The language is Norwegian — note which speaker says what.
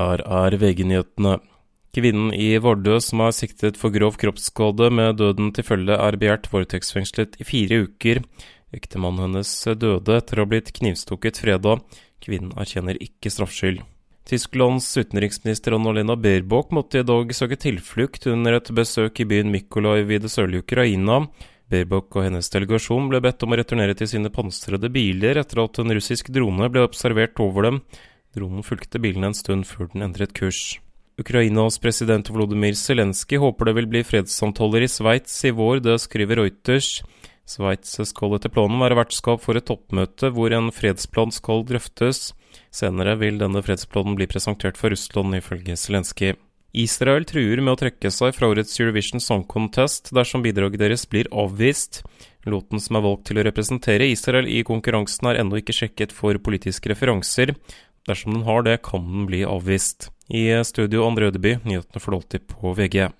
Speaker 1: Er VG-nyhetene. Kvinnen i Vardø som er siktet for grov kroppsskade med døden til følge, er begjært voldtektsfengslet i fire uker. Ektemannen hennes døde etter å ha blitt knivstukket fredag. Kvinnen erkjenner ikke straffskyld. Tysklands utenriksminister Annalena Baerbock måtte i dag søke tilflukt under et besøk i byen Mykolaiv i det sørlige Ukraina. Baerbock og hennes delegasjon ble bedt om å returnere til sine pansrede biler etter at en russisk drone ble observert over dem. Dronen fulgte bilene en stund før den endret kurs. Ukrainas president Volodymyr Zelenskyj håper det vil bli fredssamtaler i Sveits i vår, det skriver Reuters. Sveits skal etter planen være vertskap for et toppmøte hvor en fredsplan skal drøftes. Senere vil denne fredsplanen bli presentert for Russland, ifølge Zelenskyj. Israel truer med å trekke seg fra årets Eurovision Song Contest dersom bidraget deres blir avvist. Låten som er valgt til å representere Israel i konkurransen er ennå ikke sjekket for politiske referanser. Dersom den har det, kan den bli avvist. I studio André Ødeby, nyhetene for alltid på VG.